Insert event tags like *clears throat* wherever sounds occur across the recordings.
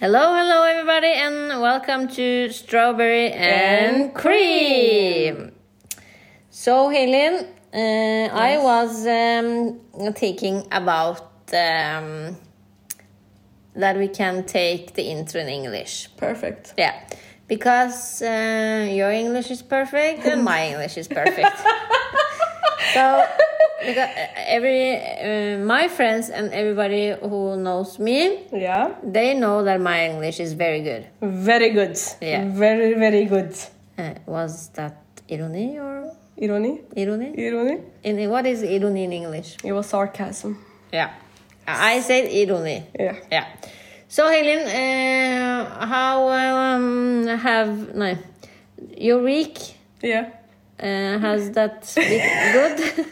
Hello, hello, everybody, and welcome to Strawberry and, And Cream. So, Helen, uh, I was um, thinking about um, that we can take the intro in English. Perfect. Yeah, because uh, your English is perfect and my *laughs* English is perfect. *laughs* so, because uh, every uh, my friends and everybody who knows me, Yeah. they know that my English is very good. Very good. Yeah. Very, very good. Uh, was that irony or Irony? irony? Irony? In what is irony in English? It was sarcasm. Yeah, I said irony. Yeah. Yeah. So Helen, uh, how um, have no your week Yeah. Uh, has that been good?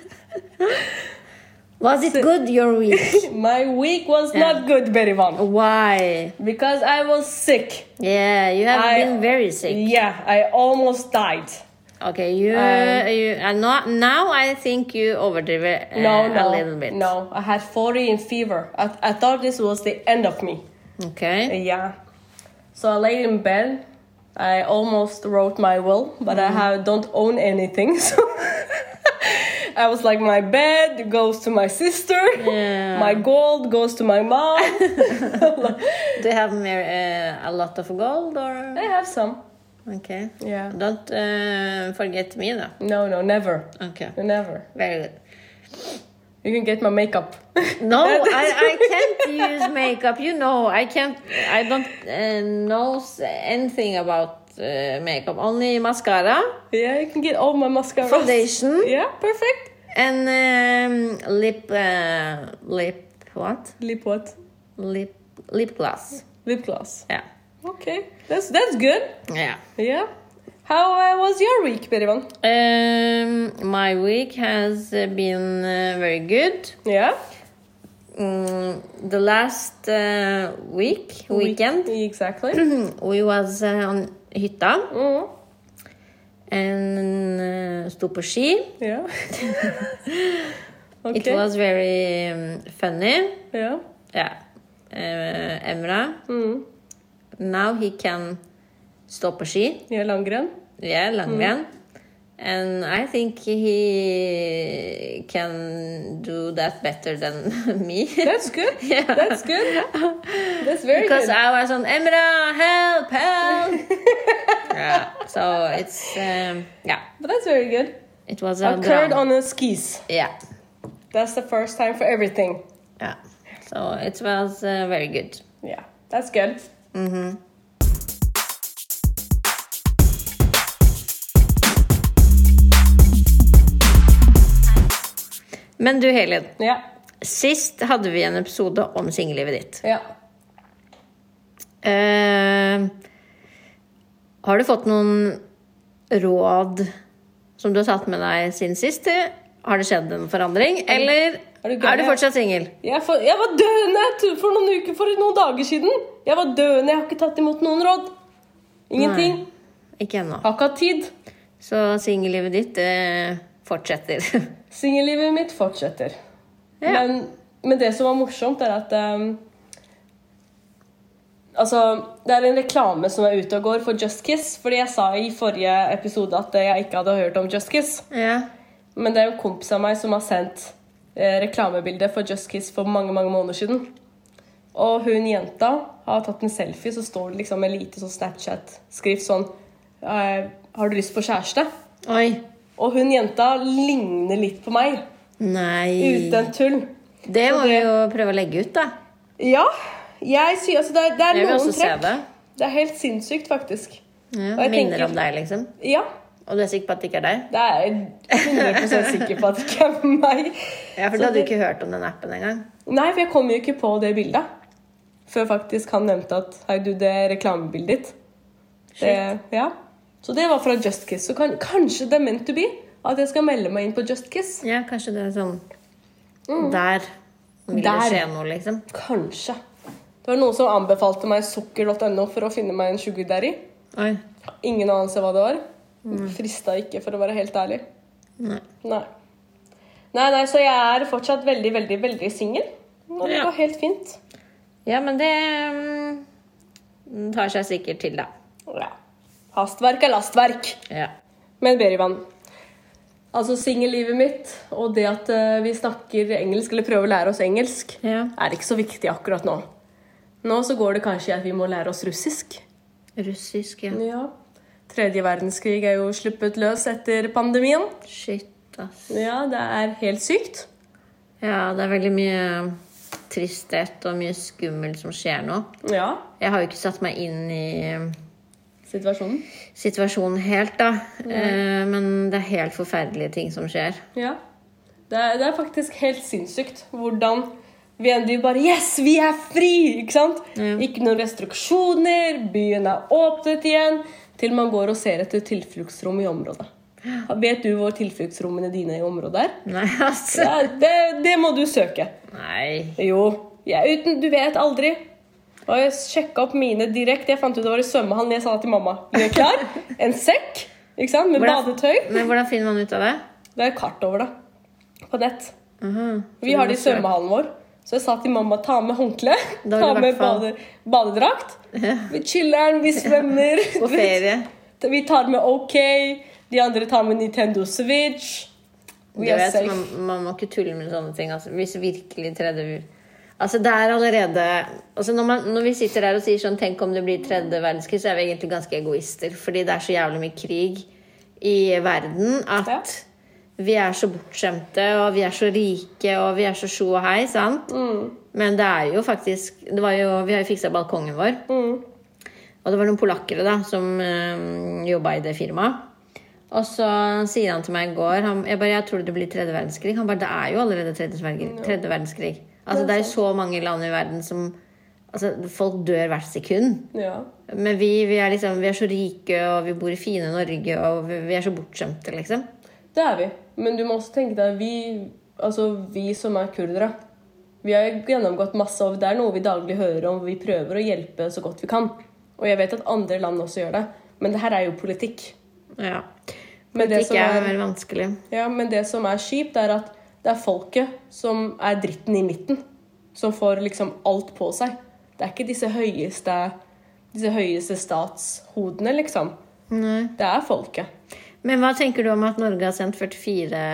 *laughs* Was it good your week? *laughs* My week was Yeah. not good, Berivan. Why? Because I was sick. Yeah, you have I- been very sick. Yeah, I almost died. Okay, you Um, you uh, not now. I think you overdrive it uh, No, no. a little bit. No, I had 40 in fever. I, I thought this was the end of me. Okay. Yeah. So I laid in bed. I almost wrote my will, but Mm. I have, don't own anything. *laughs* So I was like, my bed goes to my sister. Yeah. My gold goes to my mom. *laughs* Do you have uh, a lot of gold or? I have some. Okay. Yeah. Don't uh, forget me though. No, no, never. Okay. Never. Very good. You can get my makeup. No, *laughs* I, I can't use makeup. You know, I can't. I don't uh, know anything about uh, makeup. Only mascara, yeah, you can get all my mascara. foundation, Yeah, perfect. and um, lip uh, lip what? Lip what? Lip lip gloss. Lip gloss. Yeah, Okay, that's that's good. yeah. Yeah. How uh, was your week, Berivan? Um, my week has uh, been uh, very good. Yeah. Mm, the last uh, week weekend Week- Exactly. *clears throat* we was uh, on hytta mm. and uh, sto på ski. Yeah. *laughs* okay. It was very um, funny. Yeah. Yeah. Emra, Mm. now he can stå på ski. Yeah, langrenn. Yeah, langrenn. And I think he can do that better than *laughs* me. That's good. *laughs* Yeah. That's good. That's very good. because good. I was on Emra, help, help. *laughs* yeah. So it's um, yeah, but that's very good. it was a Occurred on the skis. yeah, That's the first time for everything. yeah. So it was uh, very good. Yeah, that's good. Men du Helen, Ja. sist hadde vi en episode om singellivet ditt. Ja. Uh, har du fått noen råd som du har tatt med deg siden sist? Har det skjedd en forandring, eller er du er, du fortsatt singel? Jeg, for, jeg var døende for noen uker, for noen dager siden. Jeg var døende, jeg har ikke tatt imot noen råd. Ingenting. Ikke ennå. Har ikke hatt tid. Så singellivet ditt eh, fortsetter. *laughs* Singellivet mitt fortsetter. Ja. Men, men det som var morsomt, er at um, Altså, det er en reklame som er ute og går for Just Kiss. Fordi jeg sa i forrige episode at jeg ikke hadde hørt om Just Kiss. ja. Men det er en kompis av meg som har sendt eh, reklamebilde for Just Kiss for mange mange måneder siden. Og hun jenta har tatt en selfie, så står det liksom med lite sånn Snapchat-skrift sånn eh, Har du lyst på kjæreste? Oi. Og hun jenta ligner litt på meg. Nei. Uten tull. Det må det, vi jo prøve å legge ut, da. Ja, jeg sier altså det er, det er noen trekk. det. Det er helt sinnssykt, faktisk. Ja, minner tenker- om deg, liksom. Ja. Og du er sikker på at det ikke er deg? Det er jeg 100 sikker på at det ikke er meg. Ja, for da du hadde du jo ikke hørt om den appen engang. Nei, for jeg kom jo ikke på det bildet. Før faktisk han nevnte at Hei, du, det er reklamebildet ditt. Det, ja. Så det var fra Just Kiss. Så kan, kanskje det er meant to be at jeg skal melde meg inn på Just Kiss. Ja, kanskje det er sånn Der vil Der. det skje noe, liksom. Kanskje. Det var noen som anbefalte meg sukker.no for å finne meg en sugar daddy. Oi. Ingen anelse hva det var. Frista ikke, for å være helt ærlig. Nei. Nei. Nei, nei, så jeg er fortsatt veldig, veldig, veldig singel. Og det Ja. går helt fint. Ja, men det um, tar seg sikkert til, da. Ja. Hastverk er lastverk. Ja. Men Berivan, altså singellivet mitt og det at eh, vi snakker engelsk, eller prøver å lære oss engelsk, ja. er ikke så viktig akkurat nå. Nå så går det kanskje i at vi må lære oss russisk. Russisk, ja. Ja. Tredje verdenskrig er jo sluppet løs etter pandemien. Shit, ass. Ja, det er helt sykt. Ja, det er veldig mye tristhet og mye skummelt som skjer nå. Ja, Jeg har jo ikke satt meg inn i situasjonen. situasjonen helt, da. Eh, men det er helt forferdelige ting som skjer. Ja. Det er, det er faktisk helt sinnssykt hvordan vi endelig bare Yes, vi er fri! Ikke sant? Ja. Ikke noen restriksjoner, byen er åpnet igjen. Til man går og ser etter tilfluktsrom i området. Vet du hvor tilfluktsrommene dine i området er? Nei, altså. Ja, det, det må du søke. Nei. Jo. Er uten, du vet aldri. Og jeg sjekka opp mine direkte. Jeg fant ut det var i svømmehallen. Jeg sa det til mamma. Du er klar? En sekk ikke sant? med Hvordan- badetøy. Men hvordan finner man ut av det? Det er kart over det. På nett. Aha. Vi har det i svømmehallen vår. Så jeg sa til mamma ta med håndkle, ta med bade, badedrakt. Vi chiller'n, vi svømmer. *laughs* På ferie. *laughs* Vi tar med OK. De andre tar med Nintendo Switch. Du er vet, safe. man, man må ikke tulle med sånne ting. Altså. Hvis virkelig tredje Altså det er allerede altså når, man, når vi sitter der og sier sånn Tenk om det blir tredje verdenskrig, så er vi egentlig ganske egoister. Fordi det er så jævlig mye krig i verden at vi er så bortskjemte, og vi er så rike, og vi er så sjo og hei, sant? Mm. Men det er jo faktisk det var jo, Vi har jo fiksa balkongen vår. Mm. Og det var noen polakkere da, som øh, jobba i det firmaet. Og så sier han til meg i går han, Jeg bare, jeg tror det blir tredje verdenskrig. Han bare, det er jo allerede tredje, tredje verdenskrig. Altså, det er jo så mange land i verden som altså, Folk dør hvert sekund. Ja. Men vi, vi, er liksom, vi er så rike, og vi bor i fine Norge, og vi, vi er så bortskjemte, liksom. Det er vi. Men du må også tenke deg vi, altså vi som er kurdere Vi har gjennomgått masse, og det er noe vi daglig hører om. Vi prøver å hjelpe så godt vi kan. Og jeg vet at andre land også gjør det. Men det her er jo politikk. Ja. Politikk er er, mer vanskelig. ja, men det som er kjipt, er at det er folket som er dritten i midten. Som får liksom alt på seg. Det er ikke disse høyeste, disse høyeste statshodene, liksom. Nei. Det er folket. Men hva tenker du om at Norge har sendt 44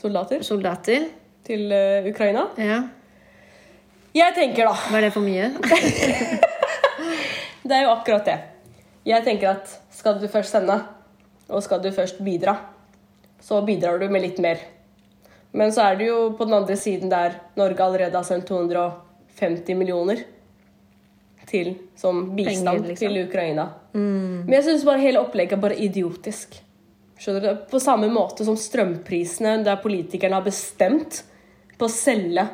Soldater soldater? til eh, Ukraina. Ja. Jeg tenker, da Var det for mye? *laughs* Det er jo akkurat det. Jeg tenker at skal du først sende, og skal du først bidra, så bidrar du med litt mer. Men så er det jo på den andre siden der Norge allerede har sendt 250 millioner til, som bistand Penger, liksom. til Ukraina. Men jeg syns bare hele opplegget er bare idiotisk. Skjønner du? På samme måte som strømprisene, der politikerne har bestemt på å selge,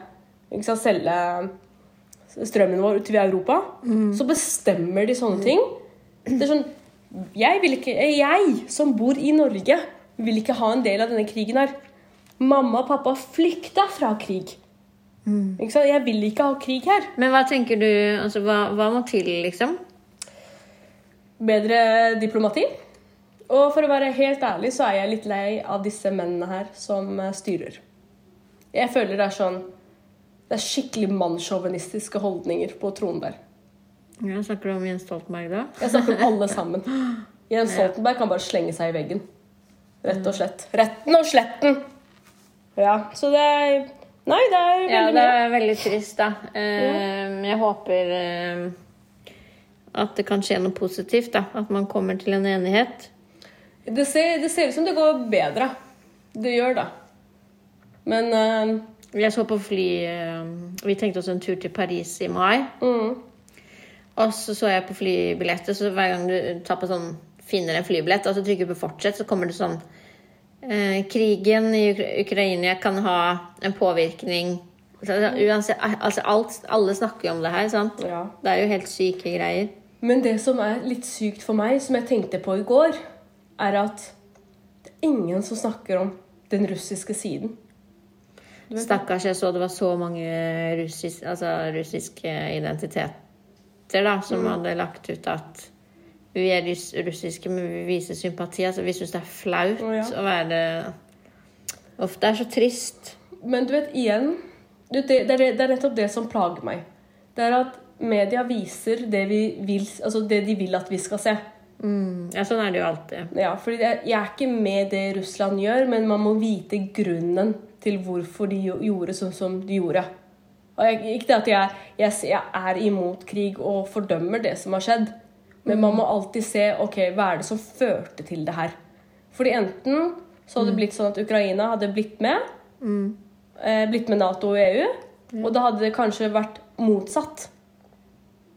sant, selge strømmen vår til Europa, så bestemmer de sånne ting. Det er sånn jeg, ikke, jeg som bor i Norge, vil ikke ha en del av denne krigen her. Mamma og pappa flykta fra krig. Ikke sant? Jeg vil ikke ha krig her. Men hva tenker du altså, hva, hva må til, liksom? Bedre diplomati. Og for å være helt ærlig så er jeg litt lei av disse mennene her som eh, styrer. Jeg føler det er sånn Det er skikkelig mannssjåvinistiske holdninger på tronen der. Ja, snakker du om Jens Stoltenberg, da? Jeg snakker om alle *laughs* sammen. Jens Stoltenberg kan bare slenge seg i veggen. Rett og slett. Retten og sletten! Ja, så det er Nei, det er veldig Ja, det er veldig trist, da. Eh, Jeg håper uh, at det kan skje noe positivt, da. At man kommer til en enighet. Det ser, det ser ut som det går bedre. Det gjør det. Men uh, Jeg så på fly Vi tenkte oss en tur til Paris i mai. mm, Og så så jeg på flybilletter, så hver gang du tar på sånn finner en flybillett, og så trykker du på 'fortsett', så kommer det sånn eh, Krigen i Ukra Ukraina kan ha en påvirkning Så, uansett, altså alt, Alle snakker jo om det her, sant? ja. Det er jo helt syke greier. Men det som er litt sykt for meg, som jeg tenkte på i går, er at det er ingen som snakker om den russiske siden. Stakkars, jeg så det var så mange russis, altså, russiske identiteter da, som hadde lagt ut at vi er russiske, men vi viser sympati. Altså, vi syns det er flaut Å, ja. å være Uff, det er så trist. Men du vet, igjen du, det, det, er, det er nettopp det som plager meg. Det er at media viser det, vi vil, altså det de vil at vi skal se. Mm. Ja, sånn er det jo alltid. Ja, fordi jeg, jeg er ikke med det Russland gjør, men man må vite grunnen til hvorfor de gjorde sånn som de gjorde. Og jeg, ikke det at jeg, jeg, jeg er imot krig og fordømmer det som har skjedd, men man må alltid se ok, hva er det som førte til det her. Fordi enten så hadde det blitt sånn at Ukraina hadde blitt med, eh, blitt med Nato og EU, og da hadde det kanskje vært motsatt.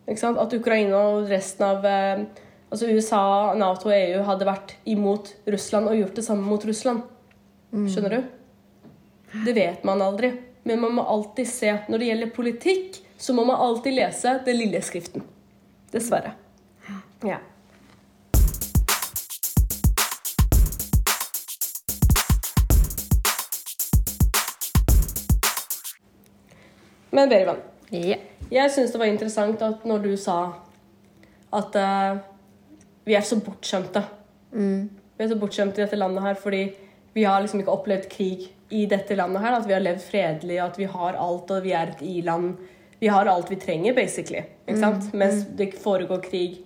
At Ukraina og resten av eh, altså USA, Nato og EU hadde vært imot Russland og gjort det samme mot Russland. Skjønner du? Det vet man aldri. Men man må alltid se Når det gjelder politikk, så må man alltid lese den lille skriften. Dessverre. Ja. Men Berivan, Ja. jeg syns det var interessant at når du sa at uh, vi er så bortskjemte. Vi er så bortskjemte i dette landet her fordi vi har liksom ikke opplevd krig i dette landet her. At vi har levd fredelig, at vi har alt, og vi er et i-land. Vi har alt vi trenger, basically. Ikke sant? Mens det foregår krig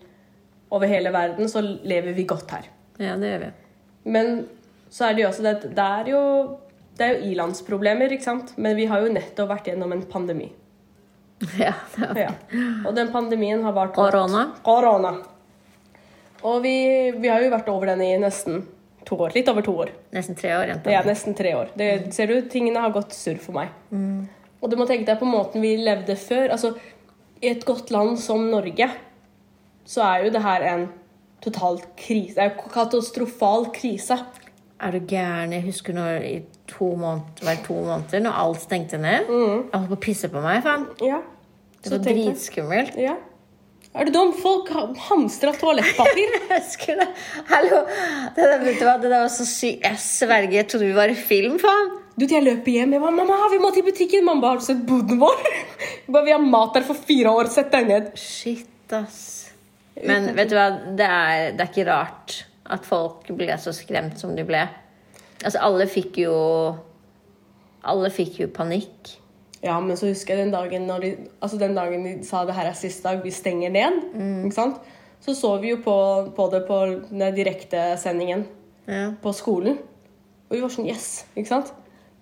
over hele verden, så lever vi godt her. ja, det gjør vi. Men så er det jo også det, det er jo det er jo ilandsproblemer, ikke sant? Men vi har jo nettopp vært gjennom en pandemi. *laughs* Ja, det Ja. Og den pandemien har vart Korona. Korona. Og vi, vi har jo vært over den i nesten to år. Litt over to år. nesten tre år, jenta. Er nesten tre år. Det, ser du, tingene har gått surr for meg. Og du må tenke deg på måten vi levde før. Altså, I et godt land som Norge så er jo det her en total krise. Det er jo katastrofal krise. Er du gæren? Jeg husker når i to måneder, hver to måneder, når alt stengte ned. Jeg holdt på å pisse på meg, faen. Ja. Det var dritskummelt. Ja. Er du dum? Folk hamstra toalettpapir. *laughs* Jeg husker det. Hallo! Det der, det der var så sykt. Jeg sverger, jeg trodde vi var i film, faen. Du, jeg løper hjem. Jeg bare, mamma, vi må til butikken. Mamma, har du sett boden vår? *laughs* Bare, vi har mat der for fire år. Sett deg ned. Shit, ass. Men vet du hva, det er, det er ikke rart at folk ble så skremt som de ble. Altså, alle fikk jo Alle fikk jo panikk. Ja, men så husker jeg den dagen de, altså den dagen de sa det her er siste dag, vi stenger ned. Ikke sant? Så så vi jo på, på det på den direktesendingen Ja. på skolen. Og vi var sånn Yes! Ikke sant?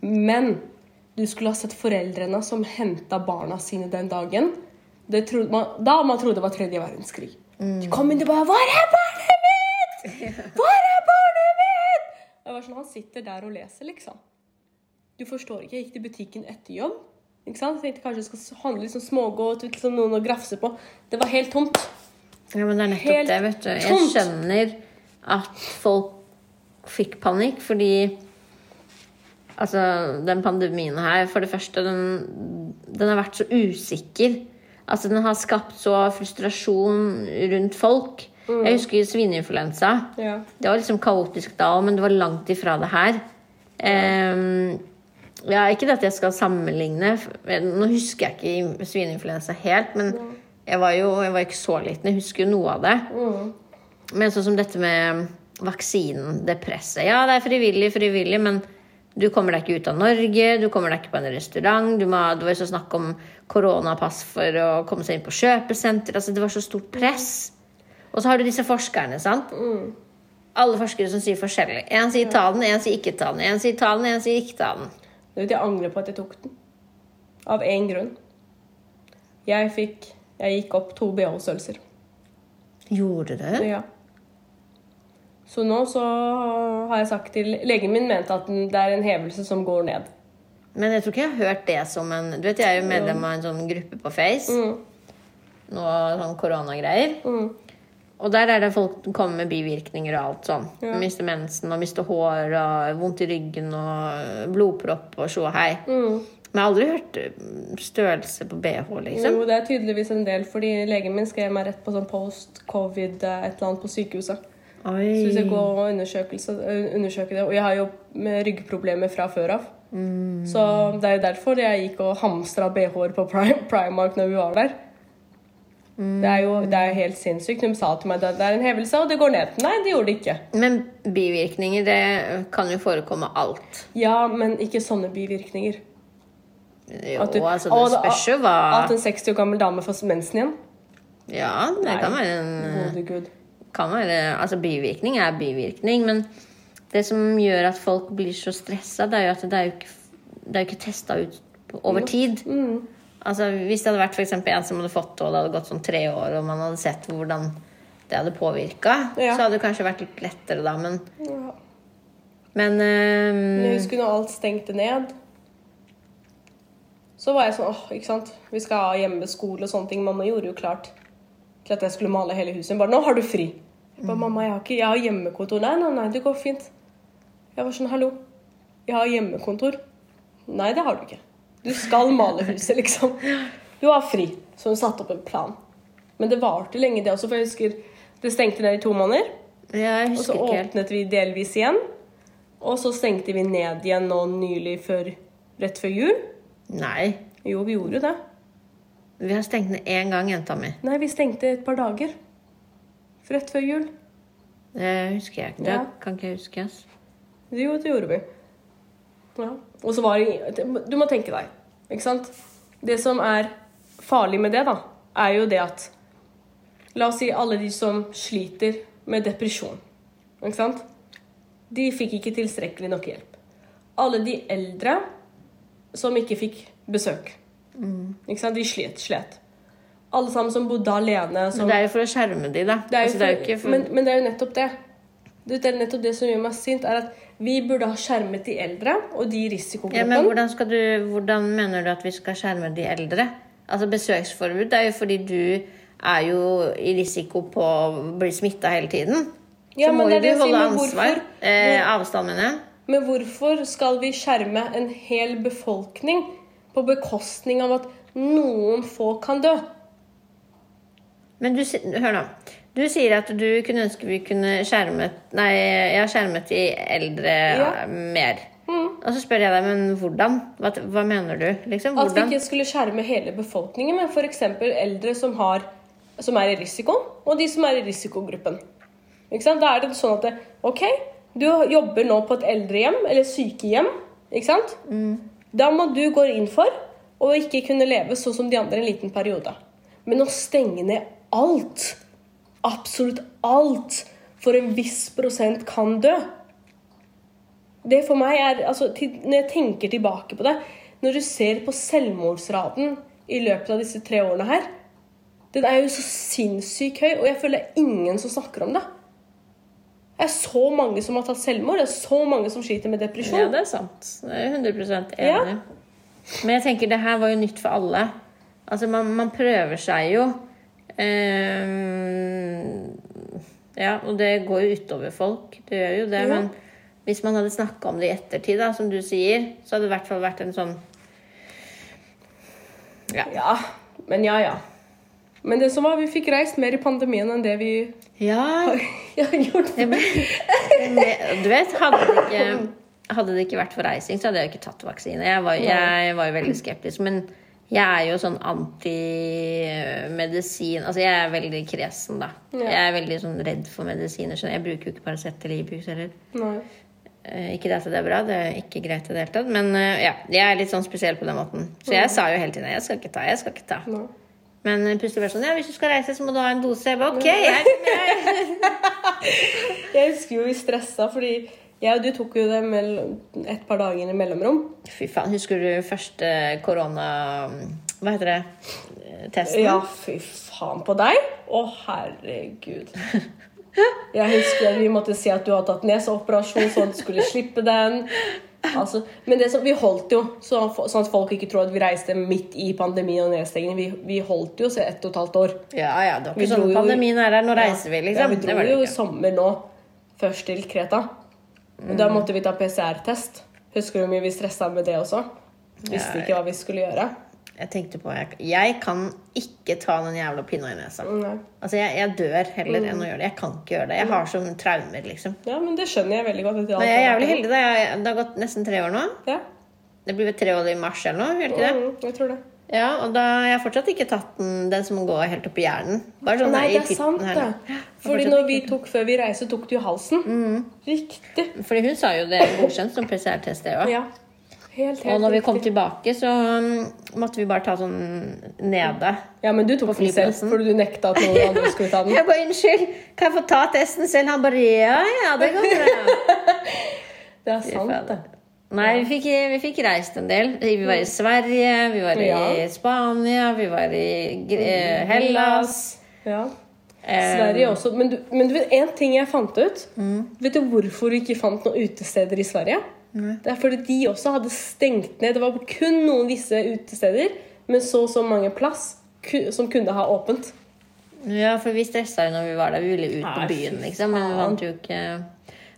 Men du skulle ha sett foreldrene som henta barna sine den dagen. Det trodde man, da man trodde det var tredje verdenskrig. De kom inn og bare 'Hvor er barnet mitt?!' 'Hvor er barnet mitt?!' Jeg var sånn, Han sitter der og leser, liksom. Du forstår ikke. Jeg gikk til butikken etter jobb. Ikke sant? Jeg tenkte kanskje jeg skal handle sånn smågodt, liksom noen å grafse på. Det var helt tomt. Ja, men det er nettopp Helt det, vet du. Jeg tomt. skjønner at folk fikk panikk, fordi Altså, den pandemien her, for det første, den, den har vært så usikker. Altså, den har skapt så frustrasjon rundt folk. Jeg husker svineinfluensa. Ja. Det var liksom kaotisk da òg, men det var langt ifra det her. Um, ja, ikke det at jeg skal sammenligne. Nå husker jeg ikke svineinfluensa helt, men jeg var jo jeg var ikke så liten. Jeg husker jo noe av det. Men sånn som dette med vaksinen, det presset. Ja, det er frivillig, frivillig, men du kommer deg ikke ut av Norge, du kommer deg ikke på en restaurant. Du må, det var så snakk om koronapass for å komme seg inn på kjøpesenter. Altså, det var så stort press. Og så har du disse forskerne, sant? Alle forskere som sier forskjellig. En sier talen, én en sier ikke-talen. Én En sier talen, én en sier ikke-talen. Du vet, Jeg angrer på at jeg tok den. Av én grunn. Jeg fikk Jeg gikk opp to BH-størrelser. Gjorde du? Ja. Så nå så har jeg sagt til Legen min mente at det er en hevelse som går ned. Men jeg tror ikke jeg har hørt det som en Du vet, jeg er jo medlem av en sånn gruppe på Face. Noe sånn koronagreier. Og der er det folk som kommer med bivirkninger og alt sånn. Ja. Miste mensen og miste hår og vondt i ryggen og blodpropp og sjå hei. Men jeg har aldri hørt størrelse på bh, liksom. Jo, det er tydeligvis en del, fordi legen min skrev meg rett på sånn post-covid eh, et eller annet på sykehuset. Så hvis jeg går og undersøker det Og jeg har jo med ryggproblemer fra før av. Så det er jo derfor jeg gikk og hamstra BH-er på Primark når vi var der. Det er jo det er helt sinnssykt. De sa til meg at det er en hevelse, og det går ned. Nei, det gjorde det ikke. Men bivirkninger, det kan jo forekomme alt. Ja, men ikke sånne bivirkninger. Jo, At du- altså, det spørs jo hva At en 60 år gammel dame får mensen igjen? Ja, det Nei. kan være en Gode gud. Kan være, altså Bivirkning er bivirkning, men det som gjør at folk blir så stressa, det er jo at det er jo ikke, det er jo ikke testa ut over tid. Mm. Altså Hvis det hadde vært for eksempel en som hadde fått det, og det hadde gått sånn tre år, og man hadde sett hvordan det hadde påvirka, Ja. så hadde det kanskje vært litt lettere da, men Ja. Men Men ehm, jeg husker når alt stengte ned. Så var jeg sånn åh, ikke sant. Vi skal ha hjemmeskole og sånne ting. Mamma gjorde jo klart til at jeg skulle male hele huset. Bare 'Nå har du fri'. Jeg bare 'Mamma, jeg har, ikke, jeg har hjemmekontor'. 'Nei, nei, nei, det går fint'. Jeg var sånn 'Hallo, jeg har hjemmekontor'. 'Nei, det har du ikke. Du skal male huset, liksom. Du har fri'. Så hun satte opp en plan. Men det varte lenge, det også, for jeg husker det stengte ned i to måneder. Og så åpnet vi delvis igjen. Og så stengte vi ned igjen nå nylig før, rett før jul. Nei. Jo, vi gjorde det. Vi har stengt ned én gang, jenta mi. Nei, vi stengte et par dager. Rett før jul. Det husker jeg ikke. Det Ja. kan ikke jeg huske. ass. Jo, det gjorde vi. Ja. Og så var det Du må tenke deg, ikke sant? Det som er farlig med det, da, er jo det at La oss si alle de som sliter med depresjon. Ikke sant? De fikk ikke tilstrekkelig nok hjelp. Alle de eldre som ikke fikk besøk. Ikke sant? De slet. slet. Alle sammen som bodde alene. Som, Men det er jo for å skjerme de, da. det altså, det for, ikke for... men, men det er jo nettopp det. Det er nettopp det som gjør meg sint, er at vi burde ha skjermet de eldre og de i Ja, men hvordan, du, hvordan mener du at vi skal skjerme de eldre? Altså Besøksforbud det er jo fordi du er jo i risiko på å bli smitta hele tiden. Ja, så men må jo du sier, holde men ansvar. Eh, avstand, mener jeg. Men hvorfor skal vi skjerme en hel befolkning på bekostning av at noen få kan dø? Men du, hør nå. Du sier at du kunne ønske vi kunne skjermet Nei, jeg har skjermet de eldre Ja. mer. Og så spør jeg deg, men hvordan? Hva, hva mener du? Liksom, At vi ikke skulle skjerme hele befolkningen, men f.eks. eldre som, har, som er i risiko, og de som er i risikogruppen. Da er det sånn at det, OK, du jobber nå på et eldrehjem eller sykehjem. Ikke sant? Da må du gå inn for å ikke kunne leve sånn som de andre en liten periode. Men å stenge ned alt, absolutt alt, for en viss prosent kan dø det for meg er, altså, Når jeg tenker tilbake på det Når du ser på selvmordsraten i løpet av disse tre årene her Den er jo så sinnssykt høy, og jeg føler det er ingen som snakker om det. Det er så mange som har tatt selvmord, det er så mange som sliter med depresjon. Ja, det er sant. Jeg er 100 enig. Ja. Men jeg tenker det her var jo nytt for alle. Altså, man, man prøver seg jo. Ehm, ja, og det går jo utover folk. Det gjør jo det. Ja. Men hvis man hadde snakka om det i ettertid, da, som du sier, så hadde det i hvert fall vært en sånn Ja. Ja, men ja, ja. Men det som var, vi fikk reist mer i pandemien enn det vi ja har *laughs* gjort. det ble- Du vet, hadde det ikke hadde det ikke vært for reising, så hadde jeg ikke tatt vaksine. Jeg var, jeg var jo veldig skeptisk. Men jeg er jo sånn antimedisin Altså, jeg er veldig kresen, da. Ja. Jeg er veldig sånn redd for medisiner. Så jeg bruker jo ikke Paracet eller Ibux heller. Nei. Eh, Ikke det at det er bra, det er ikke greit i det hele tatt. Men eh, ja, jeg er litt sånn spesiell på den måten. Så jeg sa jo hele tiden jeg skal ikke ta, jeg skal ikke ta. Nei. Men plutselig var det sånn ja, hvis du skal reise, så må du ha en dose. Jeg bare, ok, jeg, jeg, *laughs* Jeg husker jo vi stressa, fordi jeg og du tok jo det et par dager i mellomrom. Fy faen, husker du første korona... Hva heter det? Testen? Ja, fy faen på deg. Å, herregud. *laughs* Jeg husker vi måtte si at du hadde tatt neseoperasjon, så du skulle slippe den. Altså, men det som, vi holdt jo, så, sånn at folk ikke tror at vi reiste midt i pandemi og nedstengning. Vi, vi holdt jo så ett og et halvt år. Ja, ja, det var Vi ikke sånn dro pandemien er der, nå reiser vi, liksom. Ja, vi dro jo i sommer nå, først til Kreta. Og da måtte vi ta PCR-test. Husker du hvor mye vi stressa med det også? Visste ikke hva vi skulle gjøre. Jeg tenkte på, jeg, jeg kan ikke ta den jævla pinna i nesa. Nei. Altså, jeg, jeg dør heller Mm. enn å gjøre det. Jeg kan ikke gjøre det. Jeg har sånne traumer, liksom. Ja, men det skjønner jeg veldig godt. Men jeg er jævlig heldig, da. Det har gått nesten tre år nå. Ja. Det blir vel tre år i mars eller noe, gjør det ikke det? Mm, jeg tror det. Ja, og da jeg har fortsatt ikke tatt den, den som går helt opp i hjernen. Sånn Nei, det er sant, her. det. Fordi når vi tok før vi reiste, tok du halsen. Mm. Riktig. Fordi hun sa jo det godkjent som PCR-test, det òg. Ja. Helt, helt Og når vi kom riktig. tilbake, så um, måtte vi bare ta sånn nede. Ja, men du tok den selv, for du nekta at noen andre skulle ta *laughs* den. Jeg bare 'Unnskyld, kan jeg få ta testen selv?' Han bare 'Ja, ja, det går bra'. *laughs* Det er sant, det. Nei, vi fikk, vi fikk reist en del. Vi var i Sverige, vi var i Ja. Spania, vi var i Gre- eh, Hellas. Ja. Eh, Sverige også. Men du, men du vet en ting jeg fant ut? Mm. Vet du hvorfor du ikke fant noen utesteder i Sverige? Det er fordi de også hadde stengt ned. Det var kun noen visse utesteder, men så og så mange plass som kunne ha åpent. Ja, for vi stressa jo når vi var der. Vi ville ut på byen, liksom. Men vi vant jo ikke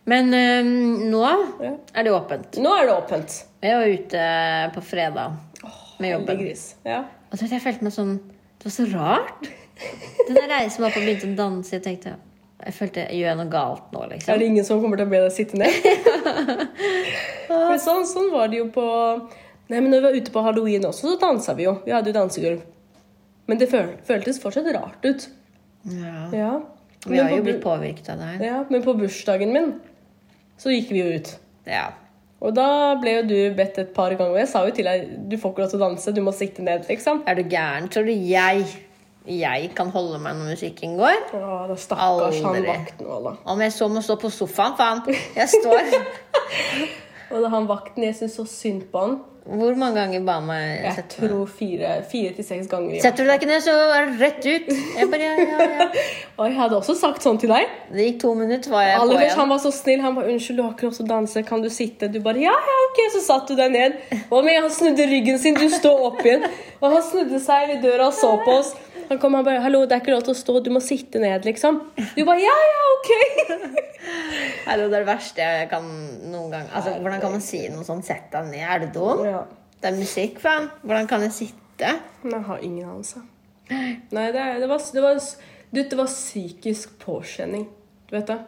Men um, nå er det åpent. Nå er det åpent. Jeg var ute på fredag med jobben. gris. Ja. Og så jeg, følte meg sånn Det var så rart. Den der reisen var på og begynte å danse. Jeg tenkte jeg følte, Gjør jeg noe galt nå, Er liksom? det ingen som kommer til å be deg sitte ned? *laughs* For sånn, sånn var det jo på Nei, men når vi var ute på halloween også, så dansa vi jo. Vi hadde jo dansegulv. Men det føl føltes fortsatt rart ut. Ja. Ja. Vi har jo blitt påvirket av det her. Ja, men på bursdagen min så gikk vi jo ut. Ja. Og da ble jo du bedt et par ganger. Jeg sa jo til deg du får ikke lov til å danse, du må sitte ned, liksom. Er du gæren? Tror du jeg jeg kan holde meg når musikken går? Ja, da stakkars han vakten også, da. Om jeg så må stå på sofaen, faen. Jeg står. *laughs* Og da han vakten, jeg syns så synd på han. Hvor mange ganger ba meg Jeg sette meg? tror fire, fire til seks ganger. Setter du deg ikke ned, så er det rett ut. Jeg bare, ja, ja, ja. *laughs* Og jeg hadde også sagt sånn til deg. Det gikk to minutter, var jeg på Aller først, han var så snill. Han bare 'Unnskyld, du har ikke lov til å danse. Kan du sitte?' Du bare 'Ja, ja, ok.' Så satt du deg ned. Og med han snudde ryggen sin, du står opp igjen. Og han snudde seg ved døra og så på oss. Han kom han bare 'Hallo, det er ikke lov til å stå. Du må sitte ned', liksom. Du bare 'Ja, ja, ok'. Hallo, *laughs* det er det verste jeg kan noen gang Altså, Hvordan kan man si noe sånn 'sett deg ned'? Er du dum? Ja. Det er musikk, faen. Hvordan kan jeg sitte? Men jeg har ingen anelse. Nei, det, det, var, det, var, du, det var psykisk påkjenning. Du vet det?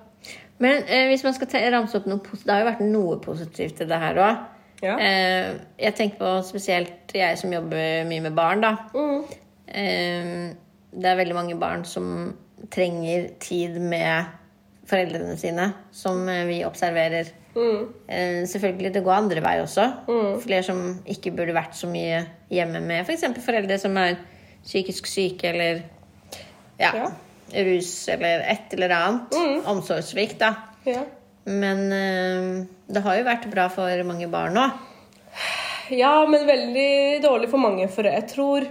Men eh, hvis man skal ramse opp noe positivt Det har jo vært noe positivt i det her òg. Ja. Eh, jeg tenker på spesielt jeg som jobber mye med barn, da. Mm. Eh, det er veldig mange barn som trenger tid med foreldrene sine, som eh, vi observerer. Mm. Eh, selvfølgelig, det går andre vei også. Flere som ikke burde vært så mye hjemme med f.eks. For foreldre som er psykisk syke eller ja, Ja. rus eller et eller annet. Omsorgssvikt, da. Ja. Men eh, det har jo vært bra for mange barn òg. Ja, men veldig dårlig for mange. For jeg tror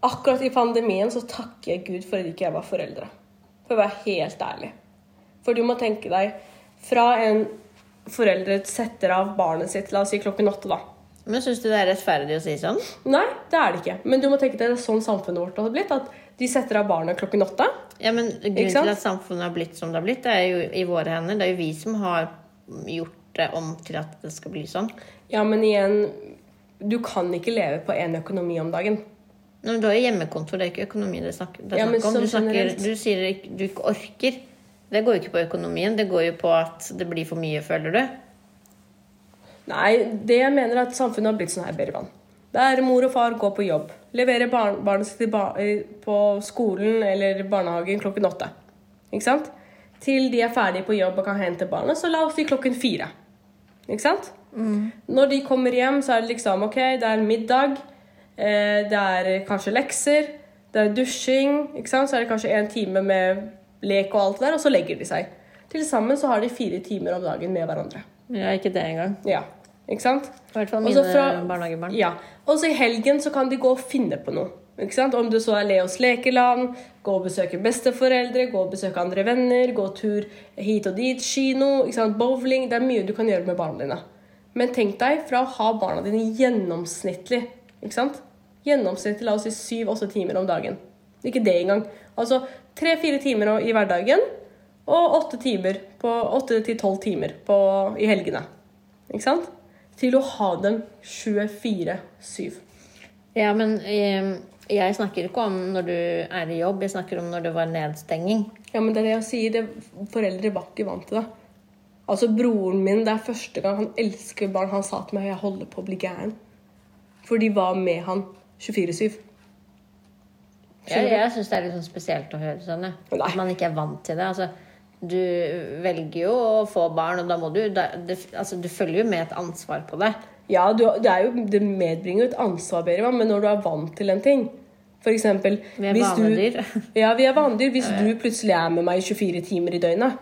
akkurat i pandemien så takker jeg Gud for at ikke jeg var foreldre. For å være helt ærlig. For du må tenke deg fra en forelder setter av barnet sitt, la oss si klokken åtte, da. Men syns du det er rettferdig å si sånn? Nei, det er det ikke. Men du må tenke deg det er sånn samfunnet vårt har blitt. At de setter av barnet klokken åtte. Ja, men Grunnen til at samfunnet har blitt som det har blitt, det er jo i våre hender. Det er jo vi som har gjort det om til at det skal bli sånn. Ja, men igjen Du kan ikke leve på én økonomi om dagen. Men du har jo hjemmekontor, det er ikke økonomi det er snakk, det er Ja, snakk om. Du, sånn snakker, du sier du ikke orker. Det går jo ikke på økonomien, det går jo på at det blir for mye, føler du. Nei, det jeg mener er at samfunnet har blitt sånn her Bervan. Der mor og far går på jobb, leverer barn, barnet sitt på skolen eller barnehagen klokken åtte. Ikke sant? Til de er ferdige på jobb og kan hente barnet, så la oss si klokken fire. Ikke sant? Når de kommer hjem, så er det liksom ok, det er middag, det er kanskje lekser, det er dusjing, så er det kanskje en time med lek og alt det der, og så legger de seg. Til sammen så har de fire timer om dagen med hverandre. Ja, ikke det engang. Ja, ikke sant? I hvert fall mine fra- barnehagebarn. Ja. Og så i helgen så kan de gå og finne på noe. Ikke sant? Om du så er Leos lekeland, gå og besøke besteforeldre, gå og besøke andre venner, gå tur hit og dit, kino, ikke sant? bowling. Det er mye du kan gjøre med barna dine. Men tenk deg fra å ha barna dine gjennomsnittlig. Ikke sant? Gjennomsnittlig, la oss si syv-åtte timer om dagen. Ikke det engang. Altså tre-fire timer i hverdagen og åtte til tolv timer på, i helgene. Ikke sant? Til å ha dem 24-7. Ja, men eh, jeg snakker ikke om når du er i jobb, jeg snakker om når det var nedstenging. Ja, men det er det jeg sier. Det, foreldre var ikke vant til det. Altså, Broren min, det er første gang han elsker barn, han sa til meg at jeg holder på å bli gæren. For de var med han 24-7. Jeg, jeg syns det er litt sånn spesielt å høre sånn. ja. At man ikke er vant til det. Altså, du velger jo å få barn, og da må du da, det, Altså, du følger jo med et ansvar på det. Ja, du, det, er jo, det medbringer jo et ansvar, Berivan, men når du er vant til en ting For eksempel Vi er hvis du- vanedyr. *laughs* Ja, vi er vanedyr. Hvis du plutselig er med meg 24 timer i døgnet,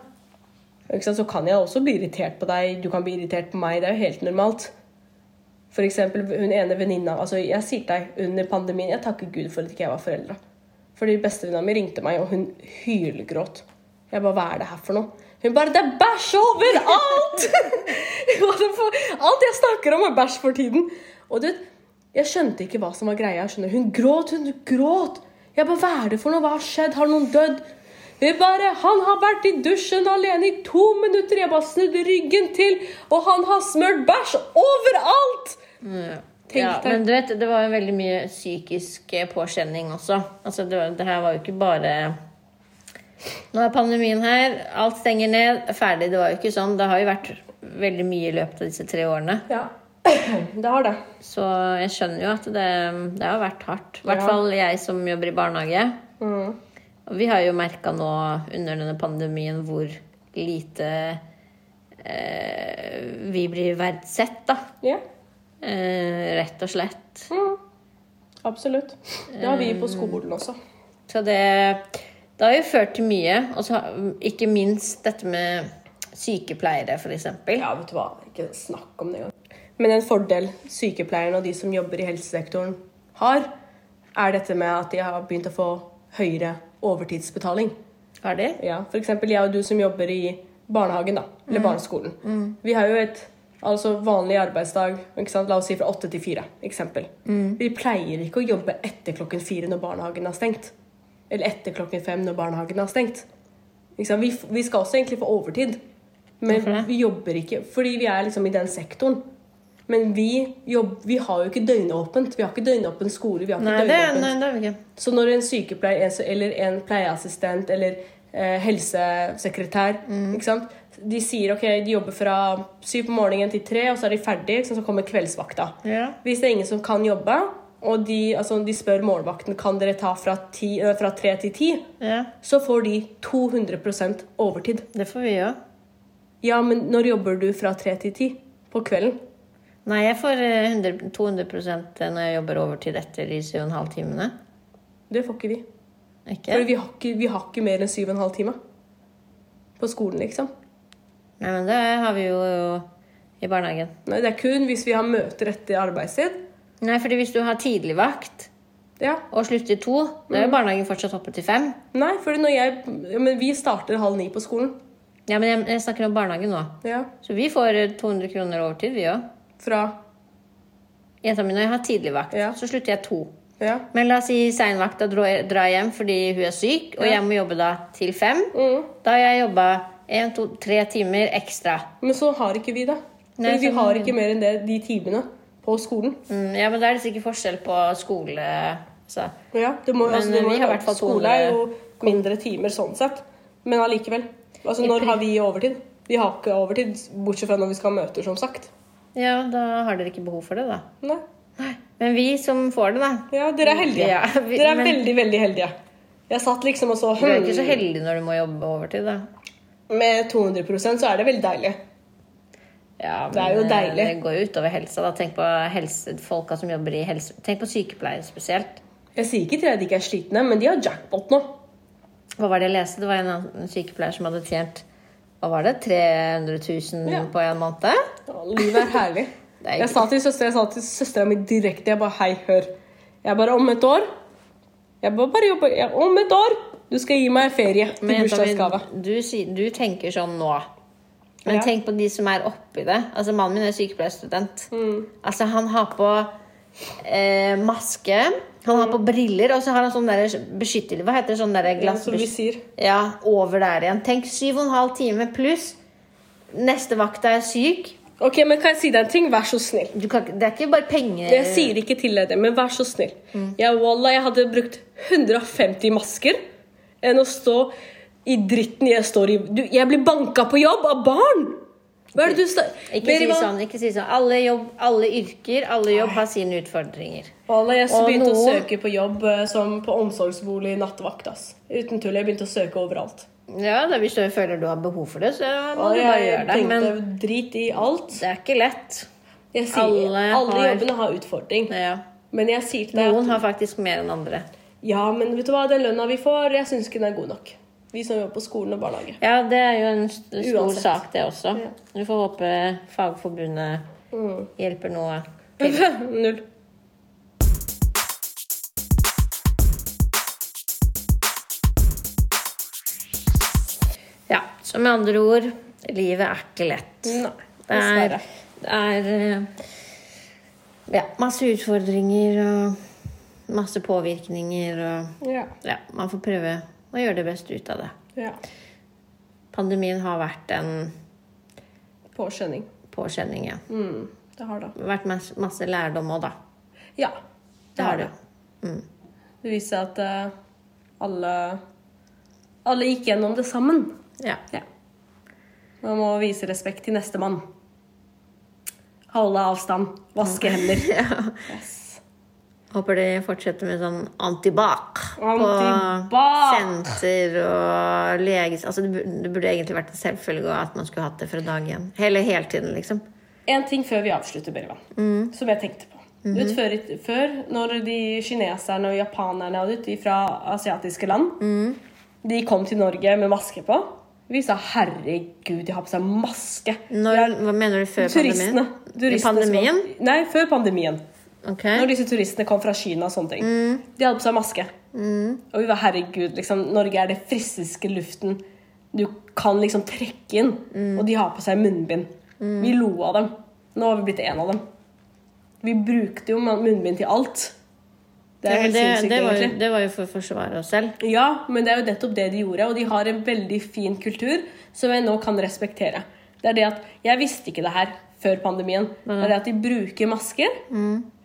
så kan jeg også bli irritert på deg. Du kan bli irritert på meg. Det er jo helt normalt. For eksempel hun ene venninna altså Jeg sier til deg, under pandemien Jeg takker Gud for at ikke jeg var foreldre. Fordi bestevenninna mi ringte meg, og hun hylgråt. Jeg bare Hva er det her for noe? Hun bare Det er bæsj overalt! *laughs* Er det Alt jeg snakker om, er bæsj for tiden. Og du vet, jeg skjønte ikke hva som var greia. Skjønner. Hun gråt, hun gråt. Jeg bare Hva er det for noe? Hva har skjedd? Har noen dødd? Hun bare Han har vært i dusjen alene i to minutter. Jeg bare snudde ryggen til, og han har smørt bæsj overalt! Ja, men du vet, det var jo veldig mye psykisk eh, påkjenning også. Altså, det, var, det her var jo ikke bare Nå er pandemien her, alt stenger ned, ferdig. Det var jo ikke sånn. Det har jo vært veldig mye i løpet av disse tre årene. Ja, *clears throat* det har det. Så jeg skjønner jo at det, det har vært hardt. I hvert Ja. fall jeg som jobber i barnehage. Mm. Og vi har jo merka nå under denne pandemien hvor lite eh, vi blir verdsett, da. Ja, Eh, rett og slett. absolutt. Det har vi på skolen også. Så det, det har jo ført til mye. Og så ikke minst dette med sykepleiere, f.eks. Ja, vet du hva. Ikke snakk om det engang. Men en fordel sykepleierne og de som jobber i helsesektoren har, er dette med at de har begynt å få høyere overtidsbetaling. Har de? Ja, eksempel jeg og du som jobber i barnehagen, da. Eller barneskolen. Vi har jo et altså vanlig arbeidsdag, la oss si fra åtte til fire. Eksempel. Vi pleier ikke å jobbe etter klokken fire når barnehagen er stengt. Eller etter klokken fem når barnehagen er stengt. Vi, vi skal også egentlig få overtid. Men vi jobber ikke fordi vi er liksom i den sektoren. Men vi, jobb, vi har jo ikke døgnåpent. Vi har ikke døgnåpen skole. vi har Nei, det, nei, det har vi ikke. Så når en sykepleier eller en pleieassistent eller eh, helsesekretær sant? De sier ok, de jobber fra syv på morgenen til tre, og så er de ferdige, ikke så kommer kveldsvakta. Ja. Hvis det er ingen som kan jobbe, og de, altså, de spør målvakten kan dere ta fra, ti, eh, fra tre til ti, ja. så får de 200% overtid. Det får vi òg. Ja, men når jobber du fra tre til ti? På kvelden? Nei, jeg får eh, 100, 200% når jeg jobber overtid etter de 7,5 timene. Det får ikke vi. Ikke? For vi har ikke, vi har ikke mer enn halv time. På skolen, liksom. Nei, men det har vi jo i barnehagen. Nei, det er kun hvis vi har møter etter arbeidstid. Nei, fordi hvis du har tidligvakt Ja. og slutter to, da er jo barnehagen fortsatt oppe til fem. Nei, for vi starter halv ni på skolen. Ja, men jeg, jeg snakker om barnehagen nå. Ja. Så vi får eh, 200 kroner overtid, vi òg. Fra Jenta mi, når jeg har tidligvakt, Ja. så slutter jeg to. Ja. Men la oss si seinvakta drar drar hjem fordi hun er syk, og jeg må jobbe da til fem. Mm. Da har jeg jobba én, to, tre timer ekstra. Men så har ikke vi det. Fordi Nei, vi sånn- har ikke mer enn det, de timene på skolen. Mm, ja, men da er det sikkert forskjell på skole så. Ja, det må, Men, altså, det må vi jo har i hvert fall Skole 200 er jo mindre timer sånn sett. Men allikevel. Altså, når har vi overtid? Vi har ikke overtid, bortsett fra når vi skal ha møter, som sagt. Ja, da har dere ikke behov for det, da. Nei. Men vi som får det, da. Ja, dere er heldige. Ja, vi- dere er men- veldig, veldig heldige. Jeg satt liksom og så Du er ikke så hmm, heldig når du må jobbe overtid, da. Med 200% så er det veldig deilig. Ja, Det er jo eh, deilig. Det går jo utover helsa. da. Tenk på helse, folka som jobber i helse... Tenk på sykepleiere spesielt. Jeg sier ikke til at de ikke er slitne, men de har jackpot nå. Hva var det jeg leste? Det var en sykepleier som hadde tjent hva var det, 300 000 Ja. på en måned? Ja, livet er herlig. *laughs* Er Jeg sa til søstera, jeg sa til søstera mi direkte jeg bare, Hei, hør. Jeg bare Om et år Jeg bare, bare jobber jeg, Om et år! Du skal gi meg ferie til bursdagsgave. du, du tenker sånn nå. Men Ja. tenk på de som er oppi det. Altså Mannen min er sykepleierstudent. Mm. Altså Han har på eh, maske, han har på briller, og så har han sånn der beskytter... Hva heter det? Sånn der Ja, glass... som vi. Ja, over der igjen. Tenk syv og en halv time pluss. Neste vakt er syk. Ok, men Kan jeg si deg en ting? Vær så snill. Du kan, det er ikke bare penger Jeg sier ikke til deg det, men vær så snill. Jeg, wallah, jeg hadde brukt 150 masker enn å stå i dritten jeg står i. Du, jeg blir banka på jobb av barn! Hva er det du står Ikke si sånn. ikke si sånn. Alle, jobb, alle yrker, alle jobb har sine utfordringer. Wallah, jeg Og begynte å søke på jobb eh, som på omsorgsbolig nattevakt. ass. Uten tull. Jeg begynte å søke overalt. Ja, da, hvis du føler du har behov for det, så må Og du bare gjøre det. Men drit i alt. det er ikke lett. Jeg sier, Alle alle, har- jobbene har utfordring. Ja. Men jeg sier til deg Noen at har faktisk mer enn andre. Ja, men vet du hva, den lønna vi får, jeg syns ikke den er god nok. Vi som jobber på skolen og barnehage. Ja, det er jo en st- stor Uansett. sak, det også. Ja. Vi får håpe Fagforbundet Mm. hjelper noe. *laughs* Null. Ja, så med andre ord, livet er ikke lett. Nei, Det er, det er eh, ja, masse utfordringer og masse påvirkninger og Ja. Ja, man får prøve å gjøre det beste ut av det. ja. Pandemien har vært en Påskjønning. påkjenning, ja. Mm, det har det. Det vært masse, masse lærdom òg, da. Ja, det har det. Mm. Det viser at uh, alle Alle gikk gjennom det sammen. Ja. Ja. Man må vise respekt til nestemann. Holde avstand. Vaske hender. *laughs* Yes. Håper de fortsetter med sånn antibac på senter og leges... Altså, det det burde egentlig vært en selvfølge at man skulle hatt det fra dag én. Hele, hele tiden, liksom. En ting før vi avslutter, Berivan, som jeg tenkte på. Du vet, før, før, når de kineserne og japanerne og de fra asiatiske land De kom til Norge med maske på. Vi sa 'herregud, de har på seg maske'. Når, hva mener du før Turistene. pandemien? turistene pandemien? Nei, før pandemien. Ok. Når disse turistene kom fra Kina og sånne ting. De hadde på seg maske. Og vi var herregud, liksom, Norge er det friskeste luften du kan liksom trekke inn. Og de har på seg munnbind. Vi lo av dem. Nå har vi blitt en av dem. Vi brukte jo munnbind til alt. Det er Ja, helt sinnssykt, det, var egentlig. det var jo for å forsvare oss selv. Ja, men det er jo nettopp det de gjorde, og de har en veldig fin kultur som jeg nå kan respektere. Det er det at Jeg visste ikke det her før pandemien. Det er det at de bruker masker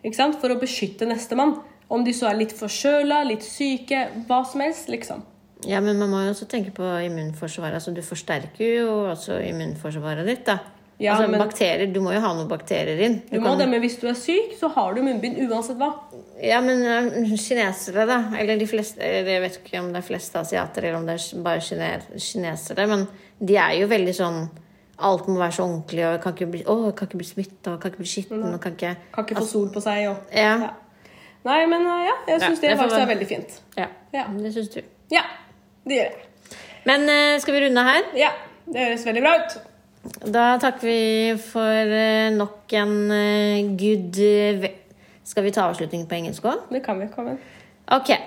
ikke sant? for å beskytte nestemann. Om de så er litt forkjøla, litt syke, hva som helst, liksom. Ja, men man må jo også tenke på immunforsvaret. Altså, du forsterker jo også immunforsvaret ditt, da. Ja, altså, men- bakterier, Du må jo ha noen bakterier inn. Du må det, men hvis du er syk, så har du munnbind uansett hva. Ja, men eh, kinesere, da. Eller de fleste Jeg vet ikke om det er fleste asiater, eller om det er bare kinesere. Men de er jo veldig sånn Alt må være så ordentlig, og kan ikke bli, å, kan ikke bli smitta, kan ikke bli skitten og kan ikke Kan ikke få sol på seg og Ja. Ja. Nei, men uh, ja, jeg Ja, syns det det faktisk er veldig fint. Ja, Ja. det syns du. Ja, det gjør jeg. Men eh, skal vi runde her? Ja, det høres veldig bra ut. Da takker vi for eh, nok en eh, good eh, Skal vi ta avslutning på engelsk òg? Det kan vi. Kom igjen. Okay.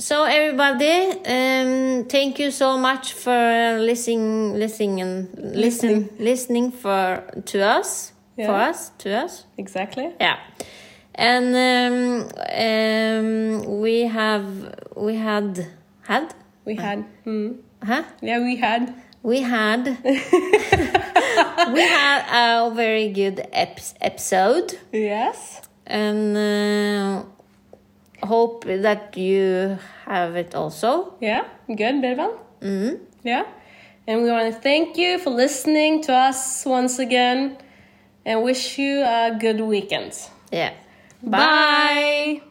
So everybody, um, thank you so much for listening, listening, and listen, listening for to us, for us, to us. Exactly. Yeah, and um, um, we have we had had We had. Mm. huh? Yeah, we had. We had *laughs* *laughs* we had a very good ep- episode. Yes. and uh, hope that you have it also. Yeah, good, Birban. Mm. Yeah. And we want to thank you for listening to us once again and wish you a good weekend. Yeah. Bye.